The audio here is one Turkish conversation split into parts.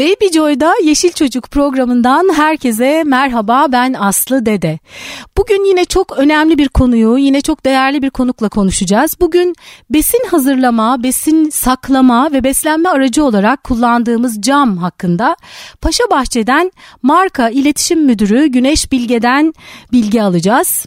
Baby Joy'da Yeşil Çocuk programından herkese merhaba ben Aslı Dede. Bugün yine çok önemli bir konuyu yine çok değerli bir konukla konuşacağız. Bugün besin hazırlama, besin saklama ve beslenme aracı olarak kullandığımız cam hakkında Paşa Bahçe'den marka iletişim müdürü Güneş Bilge'den bilgi alacağız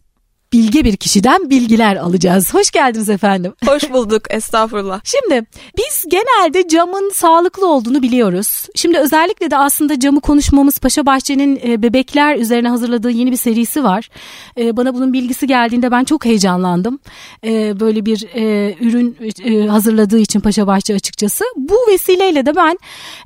bilge bir kişiden bilgiler alacağız. Hoş geldiniz efendim. Hoş bulduk estağfurullah. Şimdi biz genelde camın sağlıklı olduğunu biliyoruz. Şimdi özellikle de aslında camı konuşmamız Paşa Bahçe'nin e, bebekler üzerine hazırladığı yeni bir serisi var. E, bana bunun bilgisi geldiğinde ben çok heyecanlandım. E, böyle bir ürün hazırladığı için Paşa Bahçe açıkçası. Bu vesileyle de ben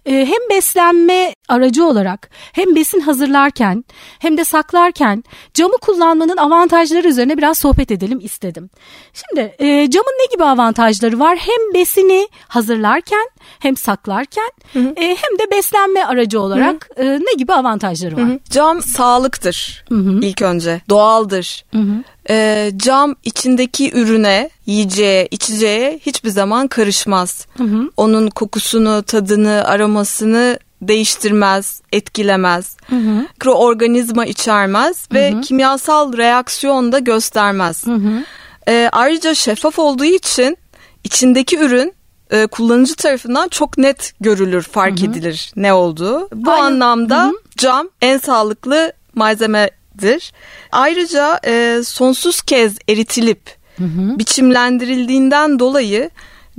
hem beslenme aracı olarak hem besin hazırlarken hem de saklarken camı kullanmanın avantajları üzerine biraz sohbet edelim istedim. Şimdi e, camın ne gibi avantajları var? Hem besini hazırlarken hem saklarken hı hı. E, hem de beslenme aracı olarak hı hı. E, ne gibi avantajları var? Hı hı. Cam sağlıktır hı hı. ilk önce. Doğaldır. Hı hı. E, cam içindeki ürüne, yiyeceğe, içeceğe hiçbir zaman karışmaz. Hı hı. Onun kokusunu, tadını, aromasını değiştirmez, etkilemez. Hı hı. Mikroorganizma içermez ve hı hı. kimyasal reaksiyon da göstermez. Hı hı. E, ayrıca şeffaf olduğu için içindeki ürün e, kullanıcı tarafından çok net görülür, fark hı hı. edilir ne olduğu. Bu Aynen. anlamda hı hı. cam en sağlıklı malzemedir. Ayrıca e, sonsuz kez eritilip hı hı. biçimlendirildiğinden dolayı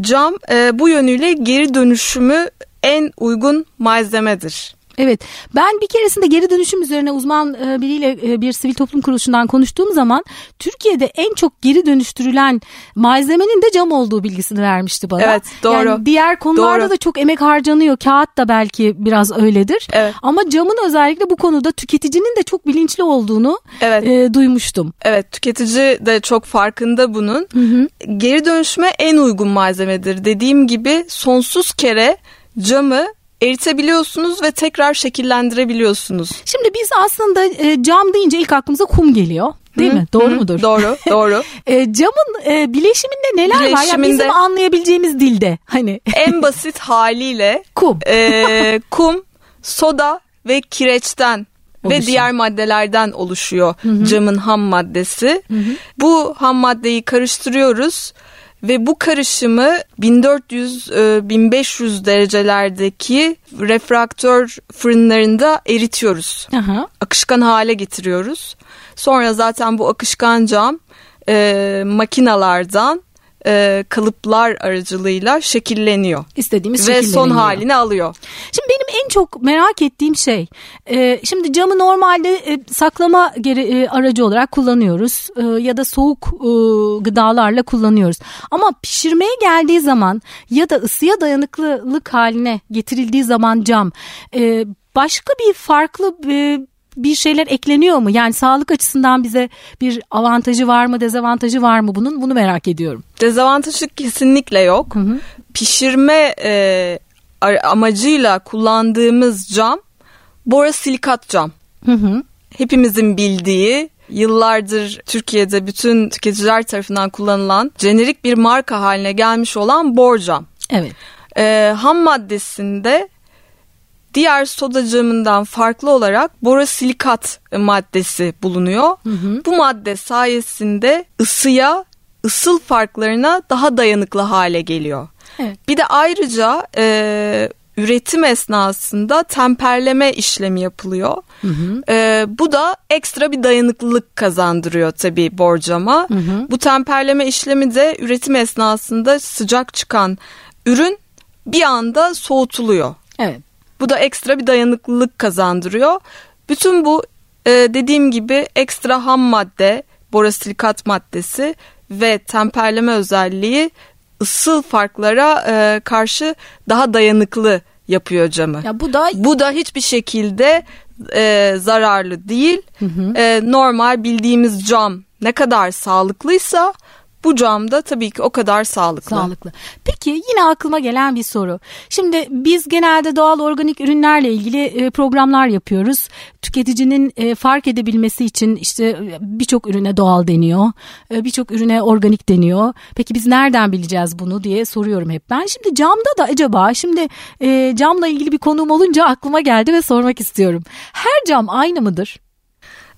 cam e, bu yönüyle geri dönüşümü en uygun malzemedir. Evet ben bir keresinde geri dönüşüm üzerine uzman e, biriyle e, bir sivil toplum kuruluşundan konuştuğum zaman Türkiye'de en çok geri dönüştürülen malzemenin de cam olduğu bilgisini vermişti bana. Evet doğru. Yani diğer konularda doğru. da çok emek harcanıyor. Kağıt da belki biraz öyledir. Evet. Ama camın özellikle bu konuda tüketicinin de çok bilinçli olduğunu evet. e, duymuştum. Evet tüketici de çok farkında bunun. Hı hı. Geri dönüşüme en uygun malzemedir. Dediğim gibi sonsuz kere camı eritebiliyorsunuz ve tekrar şekillendirebiliyorsunuz. Şimdi biz aslında e, cam deyince ilk aklımıza kum geliyor. Değil mi? Doğru hı, mudur? Doğru, doğru. e, camın e, bileşiminde neler bileşiminde, var? Yani bizim anlayabileceğimiz dilde. Hani en basit haliyle kum. E, kum, soda ve kireçten Oluşan. ve diğer maddelerden oluşuyor hı hı. camın ham maddesi. Hı hı. Bu ham maddeyi karıştırıyoruz ve bu karışımı 1400-1500 e, derecelerdeki refraktör fırınlarında eritiyoruz. Aha. Akışkan hale getiriyoruz. Sonra zaten bu akışkan cam e, makinalardan e, kalıplar aracılığıyla şekilleniyor. İstediğimiz Ve son halini alıyor. Şimdi benim en çok merak ettiğim şey, e, şimdi camı normalde e, saklama geri, e, aracı olarak kullanıyoruz e, ya da soğuk e, gıdalarla kullanıyoruz. Ama pişirmeye geldiği zaman ya da ısıya dayanıklılık haline getirildiği zaman cam e, başka bir farklı e, bir şeyler ekleniyor mu? Yani sağlık açısından bize bir avantajı var mı, dezavantajı var mı bunun? Bunu merak ediyorum. Dezavantajı kesinlikle yok. Hı hı. Pişirme e, amacıyla kullandığımız cam borosilikat cam. Hı hı. Hepimizin bildiği yıllardır Türkiye'de bütün tüketiciler tarafından kullanılan jenerik bir marka haline gelmiş olan borcam. Evet. Ee, ham maddesinde diğer soda camından farklı olarak borosilikat maddesi bulunuyor. Hı hı. Bu madde sayesinde ısıya, ısıl farklarına daha dayanıklı hale geliyor. Evet. Bir de ayrıca e, üretim esnasında temperleme işlemi yapılıyor. Hı hı. E, bu da ekstra bir dayanıklılık kazandırıyor tabii borcama. Hı hı. Bu temperleme işlemi de üretim esnasında sıcak çıkan ürün bir anda soğutuluyor. Evet. Bu da ekstra bir dayanıklılık kazandırıyor. Bütün bu e, dediğim gibi ekstra ham madde, borosilikat maddesi ve temperleme özelliği ısıl farklara e, karşı daha dayanıklı yapıyor camı. Ya bu da bu da hiçbir şekilde e, zararlı değil. Hı hı. E, normal bildiğimiz cam ne kadar sağlıklıysa bu cam da tabii ki o kadar sağlıklı. Sağlıklı. Peki yine aklıma gelen bir soru. Şimdi biz genelde doğal organik ürünlerle ilgili e, programlar yapıyoruz. Tüketicinin e, fark edebilmesi için işte birçok ürüne doğal deniyor. E, birçok ürüne organik deniyor. Peki biz nereden bileceğiz bunu diye soruyorum hep ben. Şimdi camda da acaba şimdi camla ilgili bir konum olunca aklıma geldi ve sormak istiyorum. Her cam aynı mıdır?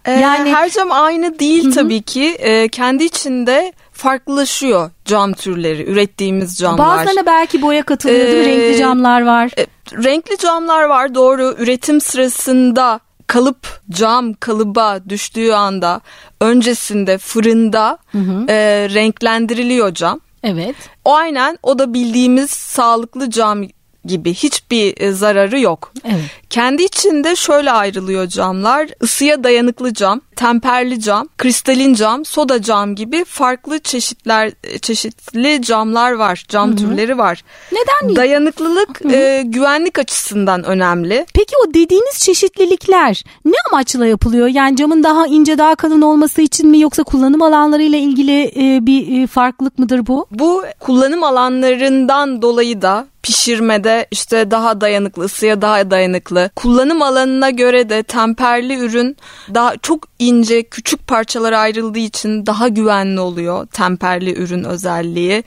Yani her cam aynı değil Hı-hı. tabii ki. kendi içinde farklılaşıyor cam türleri, ürettiğimiz camlar. Bazılarına belki boya katılıyor ee, Renkli camlar var. E, renkli camlar var doğru. Üretim sırasında kalıp cam kalıba düştüğü anda öncesinde fırında hı hı. E, renklendiriliyor cam. Evet. O aynen o da bildiğimiz sağlıklı cam gibi hiçbir e, zararı yok. Evet. Kendi içinde şöyle ayrılıyor camlar. Isıya dayanıklı cam, temperli cam, kristalin cam, soda cam gibi farklı çeşitler e, çeşitli camlar var. Cam Hı-hı. türleri var. Neden? Dayanıklılık e, güvenlik açısından önemli. Peki o dediğiniz çeşitlilikler ne amaçla yapılıyor? Yani camın daha ince, daha kalın olması için mi yoksa kullanım alanlarıyla ilgili e, bir e, farklılık mıdır bu? Bu kullanım alanlarından dolayı da pişirmede işte daha dayanıklı, ısıya daha dayanıklı. Kullanım alanına göre de temperli ürün daha çok ince küçük parçalara ayrıldığı için daha güvenli oluyor temperli ürün özelliği.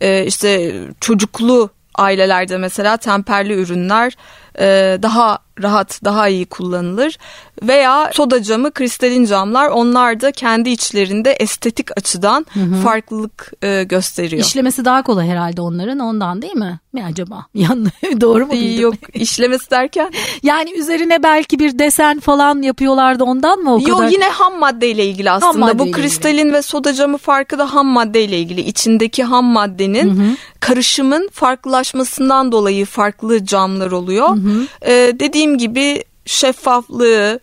Ee, işte çocuklu ailelerde mesela temperli ürünler e, daha rahat, daha iyi kullanılır. Veya soda camı, kristalin camlar onlar da kendi içlerinde estetik açıdan hı hı. farklılık e, gösteriyor. İşlemesi daha kolay herhalde onların ondan değil mi? Mi acaba? Doğru mu bildim? Yok işlemesi derken? yani üzerine belki bir desen falan yapıyorlardı ondan mı o kadar? Yok yine ham maddeyle ilgili aslında. Madde Bu kristalin ilgili. ve soda camı farkı da ham maddeyle ilgili. İçindeki ham maddenin hı hı. karışımın farklılaşmasından dolayı farklı camlar oluyor. Hı hı. Ee, dediğim gibi şeffaflığı,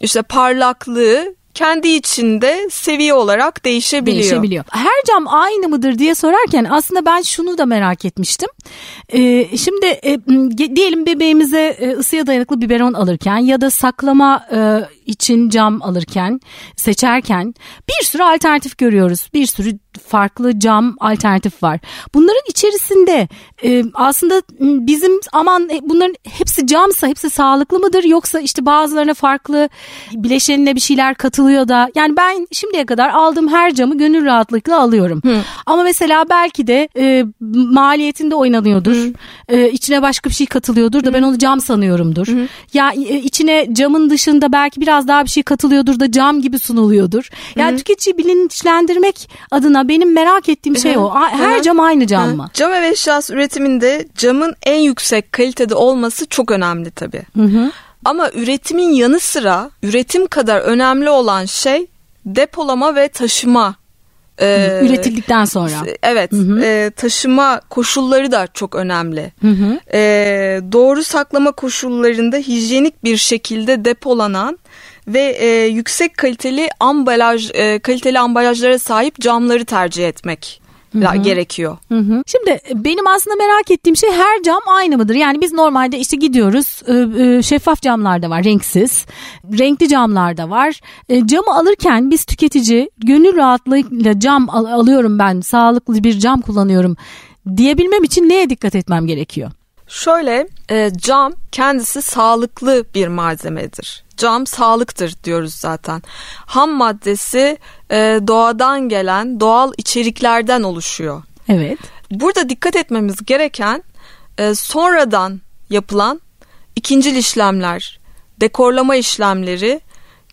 işte parlaklığı kendi içinde seviye olayak değişebiliyor. Değişebiliyor. Her cam aynı mıdır diye sorarken aslında ben şunu da merak etmiştim. Ee, şimdi e, diyelim bebeğimize e, ısıya dayanıklı biberon alırken ya da saklama e, için cam alırken seçerken bir sürü alternatif görüyoruz. Bir sürü farklı cam alternatif var. Bunların içerisinde e, aslında bizim aman e, bunların hepsi camsa hepsi sağlıklı mıdır yoksa işte bazılarına farklı bileşenine bir şeyler katılıyor da yani ben şimdiye kadar aldığım her camı gönül rahatlıkla alıyorum. Hı. Ama mesela belki de e, maliyetinde oynanıyordur. E, içine başka bir şey katılıyordur da Hı. ben onu cam sanıyorumdur. Hı. Ya e, içine camın dışında belki biraz daha bir şey katılıyordur da cam gibi sunuluyordur. Yani Hı. tüketiciyi bilinçlendirmek adına benim merak ettiğim şey o. Her cam aynı cam mı? Cam ev eşyası üretiminde camın en yüksek kalitede olması çok önemli tabii. Hı hı. Ama üretimin yanı sıra üretim kadar önemli olan şey depolama ve taşıma ee, Üretildikten sonra. Evet. Hı hı. E, taşıma koşulları da çok önemli. Hı hı. E, doğru saklama koşullarında hijyenik bir şekilde depolanan ve e, yüksek kaliteli ambalaj e, kaliteli ambalajlara sahip camları tercih etmek Hı-hı. gerekiyor. Hı-hı. Şimdi e, benim aslında merak ettiğim şey her cam aynı mıdır? Yani biz normalde işte gidiyoruz e, e, şeffaf camlar da var renksiz. Renkli camlar da var. Camı alırken biz tüketici gönül rahatlığıyla cam alıyorum ben sağlıklı bir cam kullanıyorum diyebilmem için neye dikkat etmem gerekiyor? Şöyle cam kendisi sağlıklı bir malzemedir cam sağlıktır diyoruz zaten. Ham maddesi e, doğadan gelen doğal içeriklerden oluşuyor. Evet. Burada dikkat etmemiz gereken e, sonradan yapılan ikincil işlemler, dekorlama işlemleri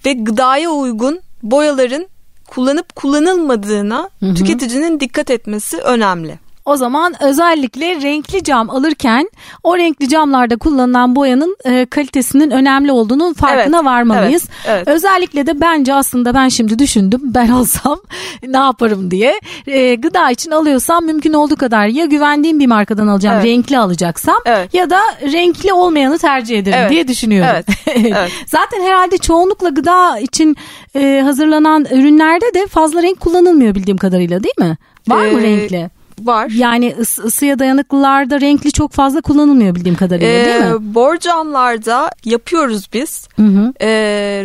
ve gıdaya uygun boyaların kullanıp kullanılmadığına hı hı. tüketicinin dikkat etmesi önemli. O zaman özellikle renkli cam alırken o renkli camlarda kullanılan boyanın e, kalitesinin önemli olduğunun farkına evet, varmalıyız. Evet, evet. Özellikle de bence aslında ben şimdi düşündüm ben olsam ne yaparım diye. E, gıda için alıyorsam mümkün olduğu kadar ya güvendiğim bir markadan alacağım evet. renkli alacaksam evet. ya da renkli olmayanı tercih ederim evet. diye düşünüyorum. Evet. evet. Zaten herhalde çoğunlukla gıda için e, hazırlanan ürünlerde de fazla renk kullanılmıyor bildiğim kadarıyla değil mi? Var ee, mı renkli? Var. Yani ıs, ısıya dayanıklılarda renkli çok fazla kullanılmıyor bildiğim kadarıyla ee, değil mi? Borcamlarda yapıyoruz biz hı hı. E,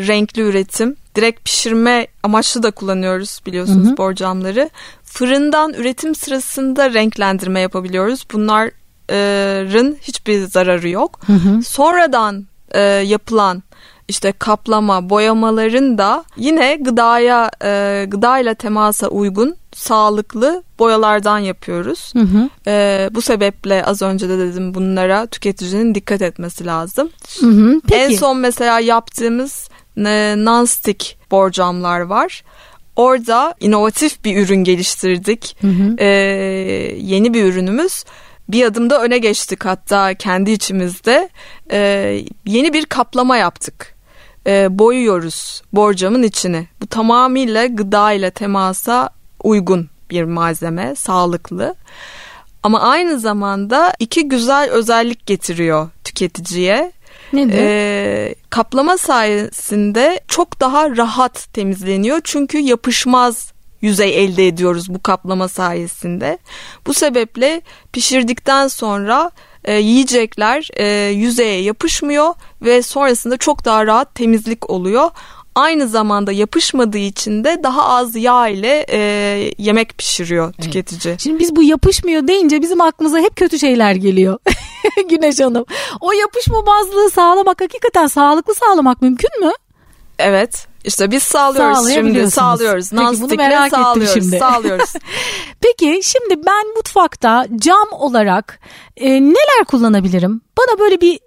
renkli üretim. Direkt pişirme amaçlı da kullanıyoruz biliyorsunuz hı hı. borcamları. fırından üretim sırasında renklendirme yapabiliyoruz. Bunların hiçbir zararı yok. Hı hı. Sonradan e, yapılan işte kaplama, boyamaların da yine gıdaya, e, gıdayla temasa uygun sağlıklı boyalardan yapıyoruz. Hı hı. E, bu sebeple az önce de dedim bunlara tüketicinin dikkat etmesi lazım. Hı hı. Peki. En son mesela yaptığımız e, non-stick borcamlar var. Orada inovatif bir ürün geliştirdik. Hı hı. E, yeni bir ürünümüz. Bir adımda öne geçtik hatta kendi içimizde. E, yeni bir kaplama yaptık. E, boyuyoruz borcamın içini. Bu tamamıyla gıda ile temasa uygun bir malzeme, sağlıklı. Ama aynı zamanda iki güzel özellik getiriyor tüketiciye. Nedir? Ee, kaplama sayesinde çok daha rahat temizleniyor çünkü yapışmaz yüzey elde ediyoruz bu kaplama sayesinde. Bu sebeple pişirdikten sonra e, yiyecekler e, yüzeye yapışmıyor ve sonrasında çok daha rahat temizlik oluyor aynı zamanda yapışmadığı için de daha az yağ ile e, yemek pişiriyor tüketici. Evet. Şimdi biz bu yapışmıyor deyince bizim aklımıza hep kötü şeyler geliyor. Güneş Hanım. O yapışmamazlığı sağlamak hakikaten sağlıklı sağlamak mümkün mü? Evet. İşte biz sağlıyoruz şimdi sağlıyoruz. Merak sağlıyoruz, şimdi. Sağlıyoruz. Peki şimdi ben mutfakta cam olarak e, neler kullanabilirim? Bana böyle bir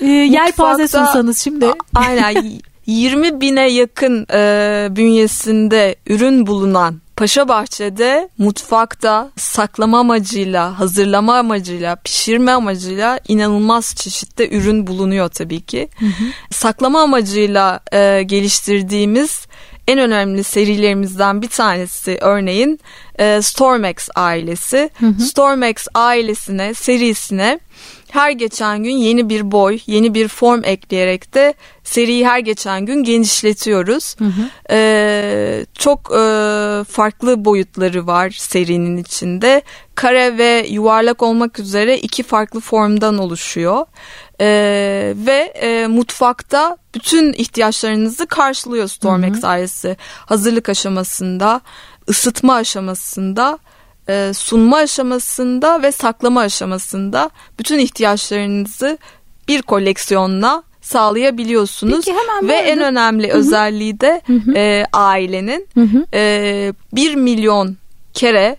e, yelpaze sunsanız şimdi. Aynen 20 bine yakın e, bünyesinde ürün bulunan Paşa Bahçe'de mutfakta saklama amacıyla, hazırlama amacıyla, pişirme amacıyla inanılmaz çeşitte ürün bulunuyor tabii ki. Hı hı. Saklama amacıyla e, geliştirdiğimiz en önemli serilerimizden bir tanesi örneğin e, Stormex ailesi. Hı hı. Stormex ailesine, serisine her geçen gün yeni bir boy, yeni bir form ekleyerek de seriyi her geçen gün genişletiyoruz. Hı hı. Ee, çok e, farklı boyutları var serinin içinde. Kare ve yuvarlak olmak üzere iki farklı formdan oluşuyor. Ee, ve e, mutfakta bütün ihtiyaçlarınızı karşılıyor Stormex ailesi. Hazırlık aşamasında, ısıtma aşamasında e, sunma aşamasında ve saklama aşamasında bütün ihtiyaçlarınızı bir koleksiyonla sağlayabiliyorsunuz. Peki, hemen ve en önemli Hı-hı. özelliği de E, ailenin E, 1 milyon kere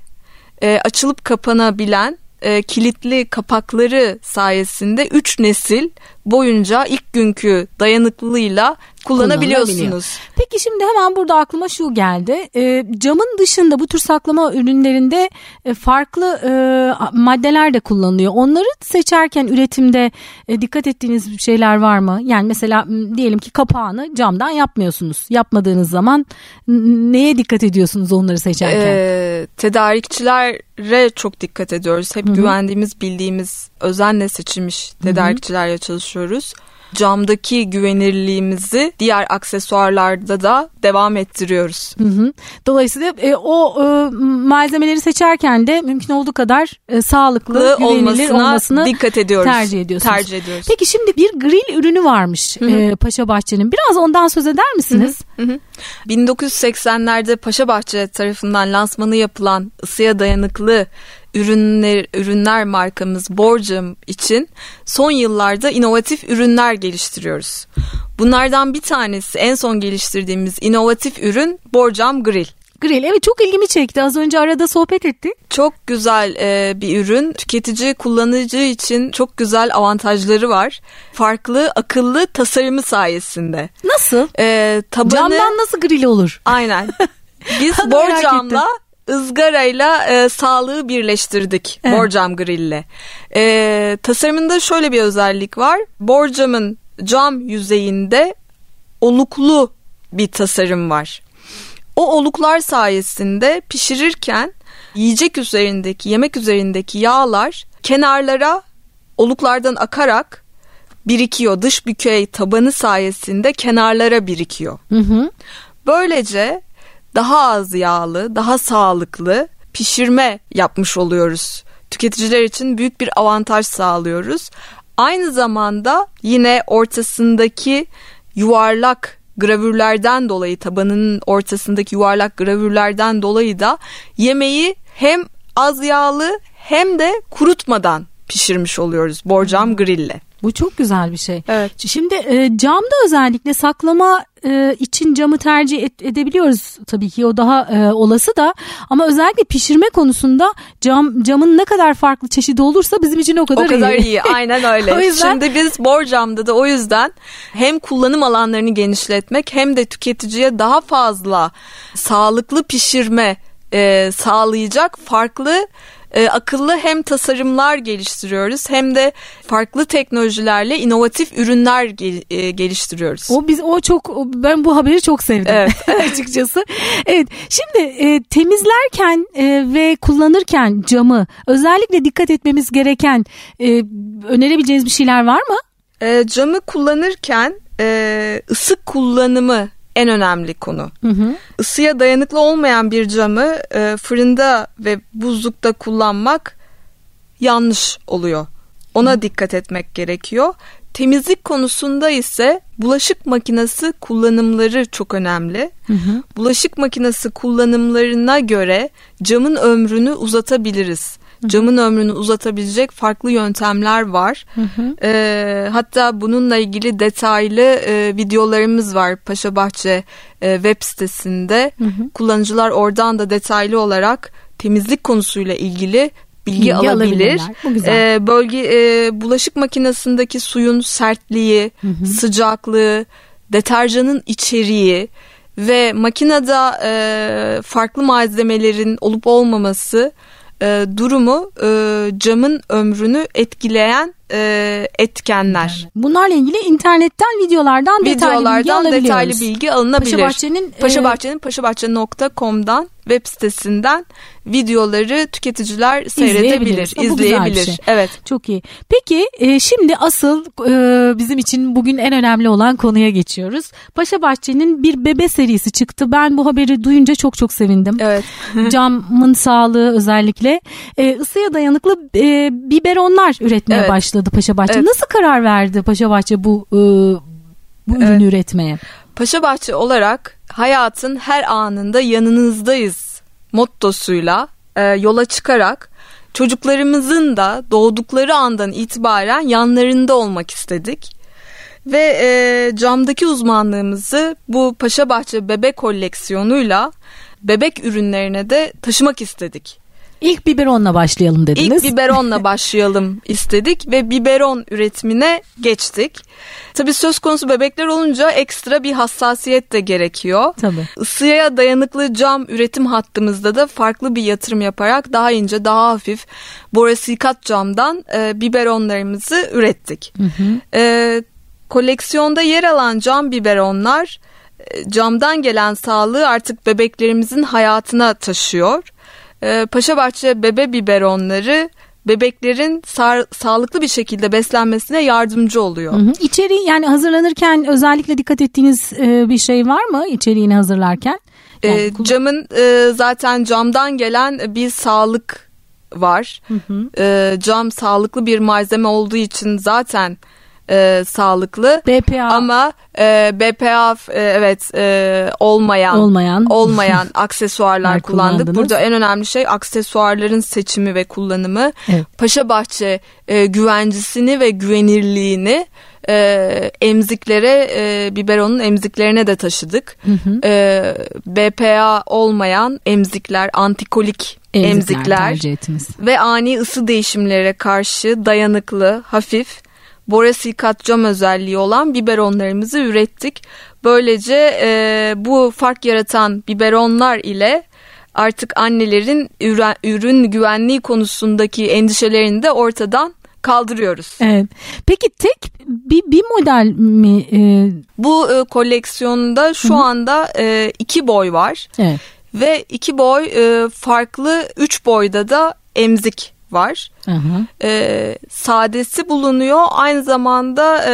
e, açılıp kapanabilen e, kilitli kapakları sayesinde 3 nesil boyunca ilk günkü dayanıklılığıyla kullanabiliyorsunuz. Peki şimdi hemen burada aklıma şu geldi. E, camın dışında bu tür saklama ürünlerinde e, farklı e, maddeler de kullanılıyor. Onları seçerken üretimde e, dikkat ettiğiniz şeyler var mı? Yani mesela diyelim ki kapağını camdan yapmıyorsunuz. Yapmadığınız zaman neye dikkat ediyorsunuz onları seçerken? E, tedarikçilere çok dikkat ediyoruz. Hep Hı-hı. güvendiğimiz, bildiğimiz, özenle seçilmiş tedarikçilerle çalışıyoruz camdaki güvenirliğimizi diğer aksesuarlarda da devam ettiriyoruz. Hı hı. Dolayısıyla e, o e, malzemeleri seçerken de mümkün olduğu kadar e, sağlıklı, güvenilir olmasına dikkat ediyoruz. Tercih ediyorsunuz. Tercih ediyoruz. Peki şimdi bir grill ürünü varmış hı hı. E, Paşa Bahçe'nin. Biraz ondan söz eder misiniz? Hı hı. 1980'lerde Paşa Bahçe tarafından lansmanı yapılan ısıya dayanıklı ürünler ürünler markamız Borcam için son yıllarda inovatif ürünler geliştiriyoruz. Bunlardan bir tanesi en son geliştirdiğimiz inovatif ürün Borcam Grill. Grill evet çok ilgimi çekti. Az önce arada sohbet ettik. Çok güzel e, bir ürün. Tüketici, kullanıcı için çok güzel avantajları var. Farklı, akıllı tasarımı sayesinde. Nasıl? E, tabanı... Camdan nasıl grill olur? Aynen. Biz borcamla ızgarayla e, sağlığı birleştirdik evet. borcam grille. E, tasarımında şöyle bir özellik var. Borcamın cam yüzeyinde oluklu bir tasarım var. O oluklar sayesinde pişirirken yiyecek üzerindeki, yemek üzerindeki yağlar kenarlara oluklardan akarak birikiyor. Dış bükey tabanı sayesinde kenarlara birikiyor. Hı hı. Böylece daha az yağlı, daha sağlıklı pişirme yapmış oluyoruz. Tüketiciler için büyük bir avantaj sağlıyoruz. Aynı zamanda yine ortasındaki yuvarlak gravürlerden dolayı tabanının ortasındaki yuvarlak gravürlerden dolayı da yemeği hem az yağlı hem de kurutmadan pişirmiş oluyoruz borcam grille. Bu çok güzel bir şey. Evet. Şimdi e, camda özellikle saklama e, için camı tercih et, edebiliyoruz tabii ki o daha e, olası da ama özellikle pişirme konusunda cam camın ne kadar farklı çeşidi olursa bizim için o kadar iyi. O kadar iyi. iyi. Aynen öyle. o yüzden... Şimdi biz borcamda da o yüzden hem kullanım alanlarını genişletmek hem de tüketiciye daha fazla sağlıklı pişirme e, sağlayacak farklı e, akıllı hem tasarımlar geliştiriyoruz hem de farklı teknolojilerle inovatif ürünler gel, e, geliştiriyoruz. O biz o çok ben bu haberi çok sevdim evet. açıkçası. Evet. Şimdi e, temizlerken e, ve kullanırken camı özellikle dikkat etmemiz gereken e, önerebileceğiniz bir şeyler var mı? E, camı kullanırken e, ısık kullanımı en önemli konu. Hı hı. Isıya dayanıklı olmayan bir camı e, fırında ve buzlukta kullanmak yanlış oluyor. Ona hı. dikkat etmek gerekiyor. Temizlik konusunda ise bulaşık makinesi kullanımları çok önemli. Hı hı. Bulaşık makinesi kullanımlarına göre camın ömrünü uzatabiliriz camın ömrünü uzatabilecek farklı yöntemler var. Hı hı. E, hatta bununla ilgili detaylı e, videolarımız var Paşabahçe e, web sitesinde. Hı hı. Kullanıcılar oradan da detaylı olarak temizlik konusuyla ilgili bilgi, bilgi alabilir. E, bölge e, bulaşık makinesindeki suyun sertliği, hı hı. sıcaklığı, deterjanın içeriği ve makinede e, farklı malzemelerin olup olmaması e, durumu e, camın ömrünü etkileyen e, etkenler. Bunlarla ilgili internetten videolardan detaylı videolardan bilgi detaylı bilgi alınabilir. Paşabahçe'nin Paşabahçe'nin e, paşabahçe.com'dan web sitesinden videoları tüketiciler seyredebilir, izleyebilir. izleyebilir. Şey. Evet. Çok iyi. Peki e, şimdi asıl e, bizim için bugün en önemli olan konuya geçiyoruz. Paşa Bahçe'nin bir bebe serisi çıktı. Ben bu haberi duyunca çok çok sevindim. Evet. Camın sağlığı özellikle e, ısıya dayanıklı e, biberonlar üretmeye evet. başladı Paşa Bahçe. Evet. Nasıl karar verdi Paşa Bahçe bu e, bu ürünü evet. üretmeye? Paşabahçe olarak hayatın her anında yanınızdayız mottosuyla e, yola çıkarak çocuklarımızın da doğdukları andan itibaren yanlarında olmak istedik. Ve e, camdaki uzmanlığımızı bu Paşabahçe bebek koleksiyonuyla bebek ürünlerine de taşımak istedik. İlk biberonla başlayalım dediniz. İlk biberonla başlayalım istedik ve biberon üretimine geçtik. Tabii söz konusu bebekler olunca ekstra bir hassasiyet de gerekiyor. Tabii. Isıya dayanıklı cam üretim hattımızda da farklı bir yatırım yaparak daha ince, daha hafif borasikat camdan e, biberonlarımızı ürettik. Hı hı. E, koleksiyonda yer alan cam biberonlar e, camdan gelen sağlığı artık bebeklerimizin hayatına taşıyor. Ee, Paşabahçe bebe biberonları bebeklerin sağ, sağlıklı bir şekilde beslenmesine yardımcı oluyor. Hı hı. İçeriği yani hazırlanırken özellikle dikkat ettiğiniz e, bir şey var mı içeriğini hazırlarken? Yani, e, camın e, zaten camdan gelen bir sağlık var. Hı hı. E, cam sağlıklı bir malzeme olduğu için zaten e, sağlıklı. BPA ama e, BPA e, evet e, olmayan olmayan olmayan aksesuarlar kullandık. Burada en önemli şey aksesuarların seçimi ve kullanımı. Evet. Paşabahçe e, güvencisini ve güvenirliğini e, emziklere e, biberonun emziklerine de taşıdık. Hı hı. E, BPA olmayan emzikler, antikolik emzikler, emzikler ve ani ısı değişimlere karşı dayanıklı, hafif borasikat cam özelliği olan biberonlarımızı ürettik. Böylece e, bu fark yaratan biberonlar ile artık annelerin ürün, ürün güvenliği konusundaki endişelerini de ortadan kaldırıyoruz. Evet. Peki tek bir, bir model mi? E... Bu e, koleksiyonda şu Hı-hı. anda e, iki boy var. Evet. Ve iki boy e, farklı üç boyda da emzik var. Hı hı. E, sadesi bulunuyor. Aynı zamanda e,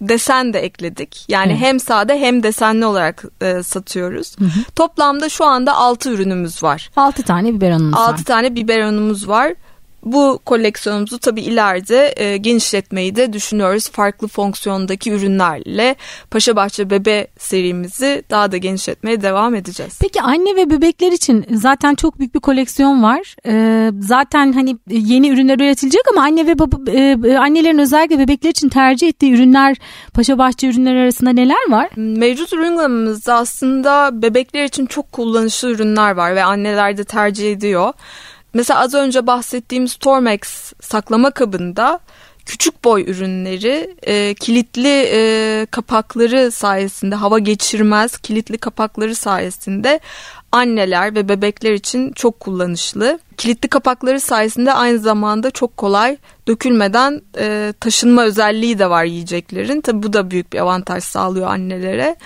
desen de ekledik. Yani evet. hem sade hem desenli olarak e, satıyoruz. Hı hı. Toplamda şu anda 6 ürünümüz var. 6 tane biberonumuz 6 var. 6 tane biberonumuz var. Bu koleksiyonumuzu tabii ileride e, genişletmeyi de düşünüyoruz. Farklı fonksiyondaki ürünlerle Paşabahçe Bebe serimizi daha da genişletmeye devam edeceğiz. Peki anne ve bebekler için zaten çok büyük bir koleksiyon var. Ee, zaten hani yeni ürünler üretilecek ama anne ve baba, e, annelerin özellikle bebekler için tercih ettiği ürünler Paşabahçe ürünleri arasında neler var? Mevcut ürün gamımızda aslında bebekler için çok kullanışlı ürünler var ve anneler de tercih ediyor. Mesela az önce bahsettiğim Stormex saklama kabında küçük boy ürünleri e, kilitli e, kapakları sayesinde hava geçirmez kilitli kapakları sayesinde anneler ve bebekler için çok kullanışlı. Kilitli kapakları sayesinde aynı zamanda çok kolay dökülmeden e, taşınma özelliği de var yiyeceklerin. Tabi bu da büyük bir avantaj sağlıyor annelere.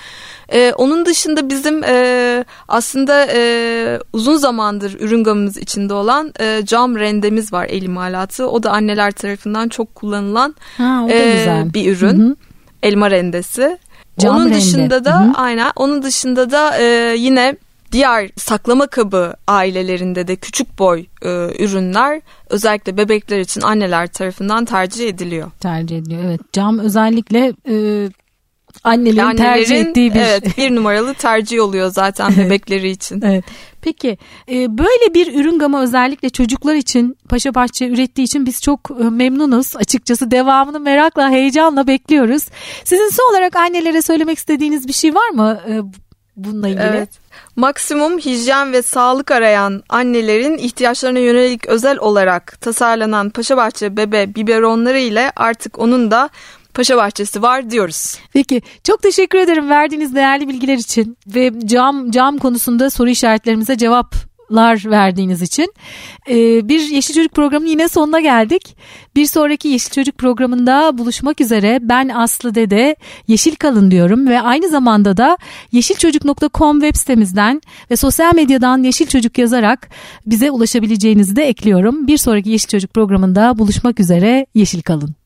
E, onun dışında bizim e, aslında e, uzun zamandır ürün gamımız içinde olan e, cam rendemiz var el imalatı. O da anneler tarafından çok kullanılan ha, e, bir ürün. Hı hı. Elma rendesi. Cam onun rende. dışında da Hı-hı. aynen onun dışında da e, yine diğer saklama kabı ailelerinde de küçük boy e, ürünler özellikle bebekler için anneler tarafından tercih ediliyor. Tercih ediliyor evet. Cam özellikle e, annelerin, annelerin tercih ettiği bir evet bir numaralı tercih oluyor zaten bebekleri için. evet. Peki e, böyle bir ürün gamı özellikle çocuklar için Paşa Bahçe ürettiği için biz çok e, memnunuz. Açıkçası devamını merakla, heyecanla bekliyoruz. Sizin son olarak annelere söylemek istediğiniz bir şey var mı e, bununla ilgili? Evet. Maksimum hijyen ve sağlık arayan annelerin ihtiyaçlarına yönelik özel olarak tasarlanan Paşabahçe bebe biberonları ile artık onun da Paşa Bahçesi var diyoruz. Peki çok teşekkür ederim verdiğiniz değerli bilgiler için ve cam cam konusunda soru işaretlerimize cevap lar verdiğiniz için. Ee, bir Yeşil Çocuk programının yine sonuna geldik. Bir sonraki Yeşil Çocuk programında buluşmak üzere. Ben Aslı Dede Yeşil Kalın diyorum ve aynı zamanda da yeşilçocuk.com web sitemizden ve sosyal medyadan Yeşil Çocuk yazarak bize ulaşabileceğinizi de ekliyorum. Bir sonraki Yeşil Çocuk programında buluşmak üzere. Yeşil Kalın.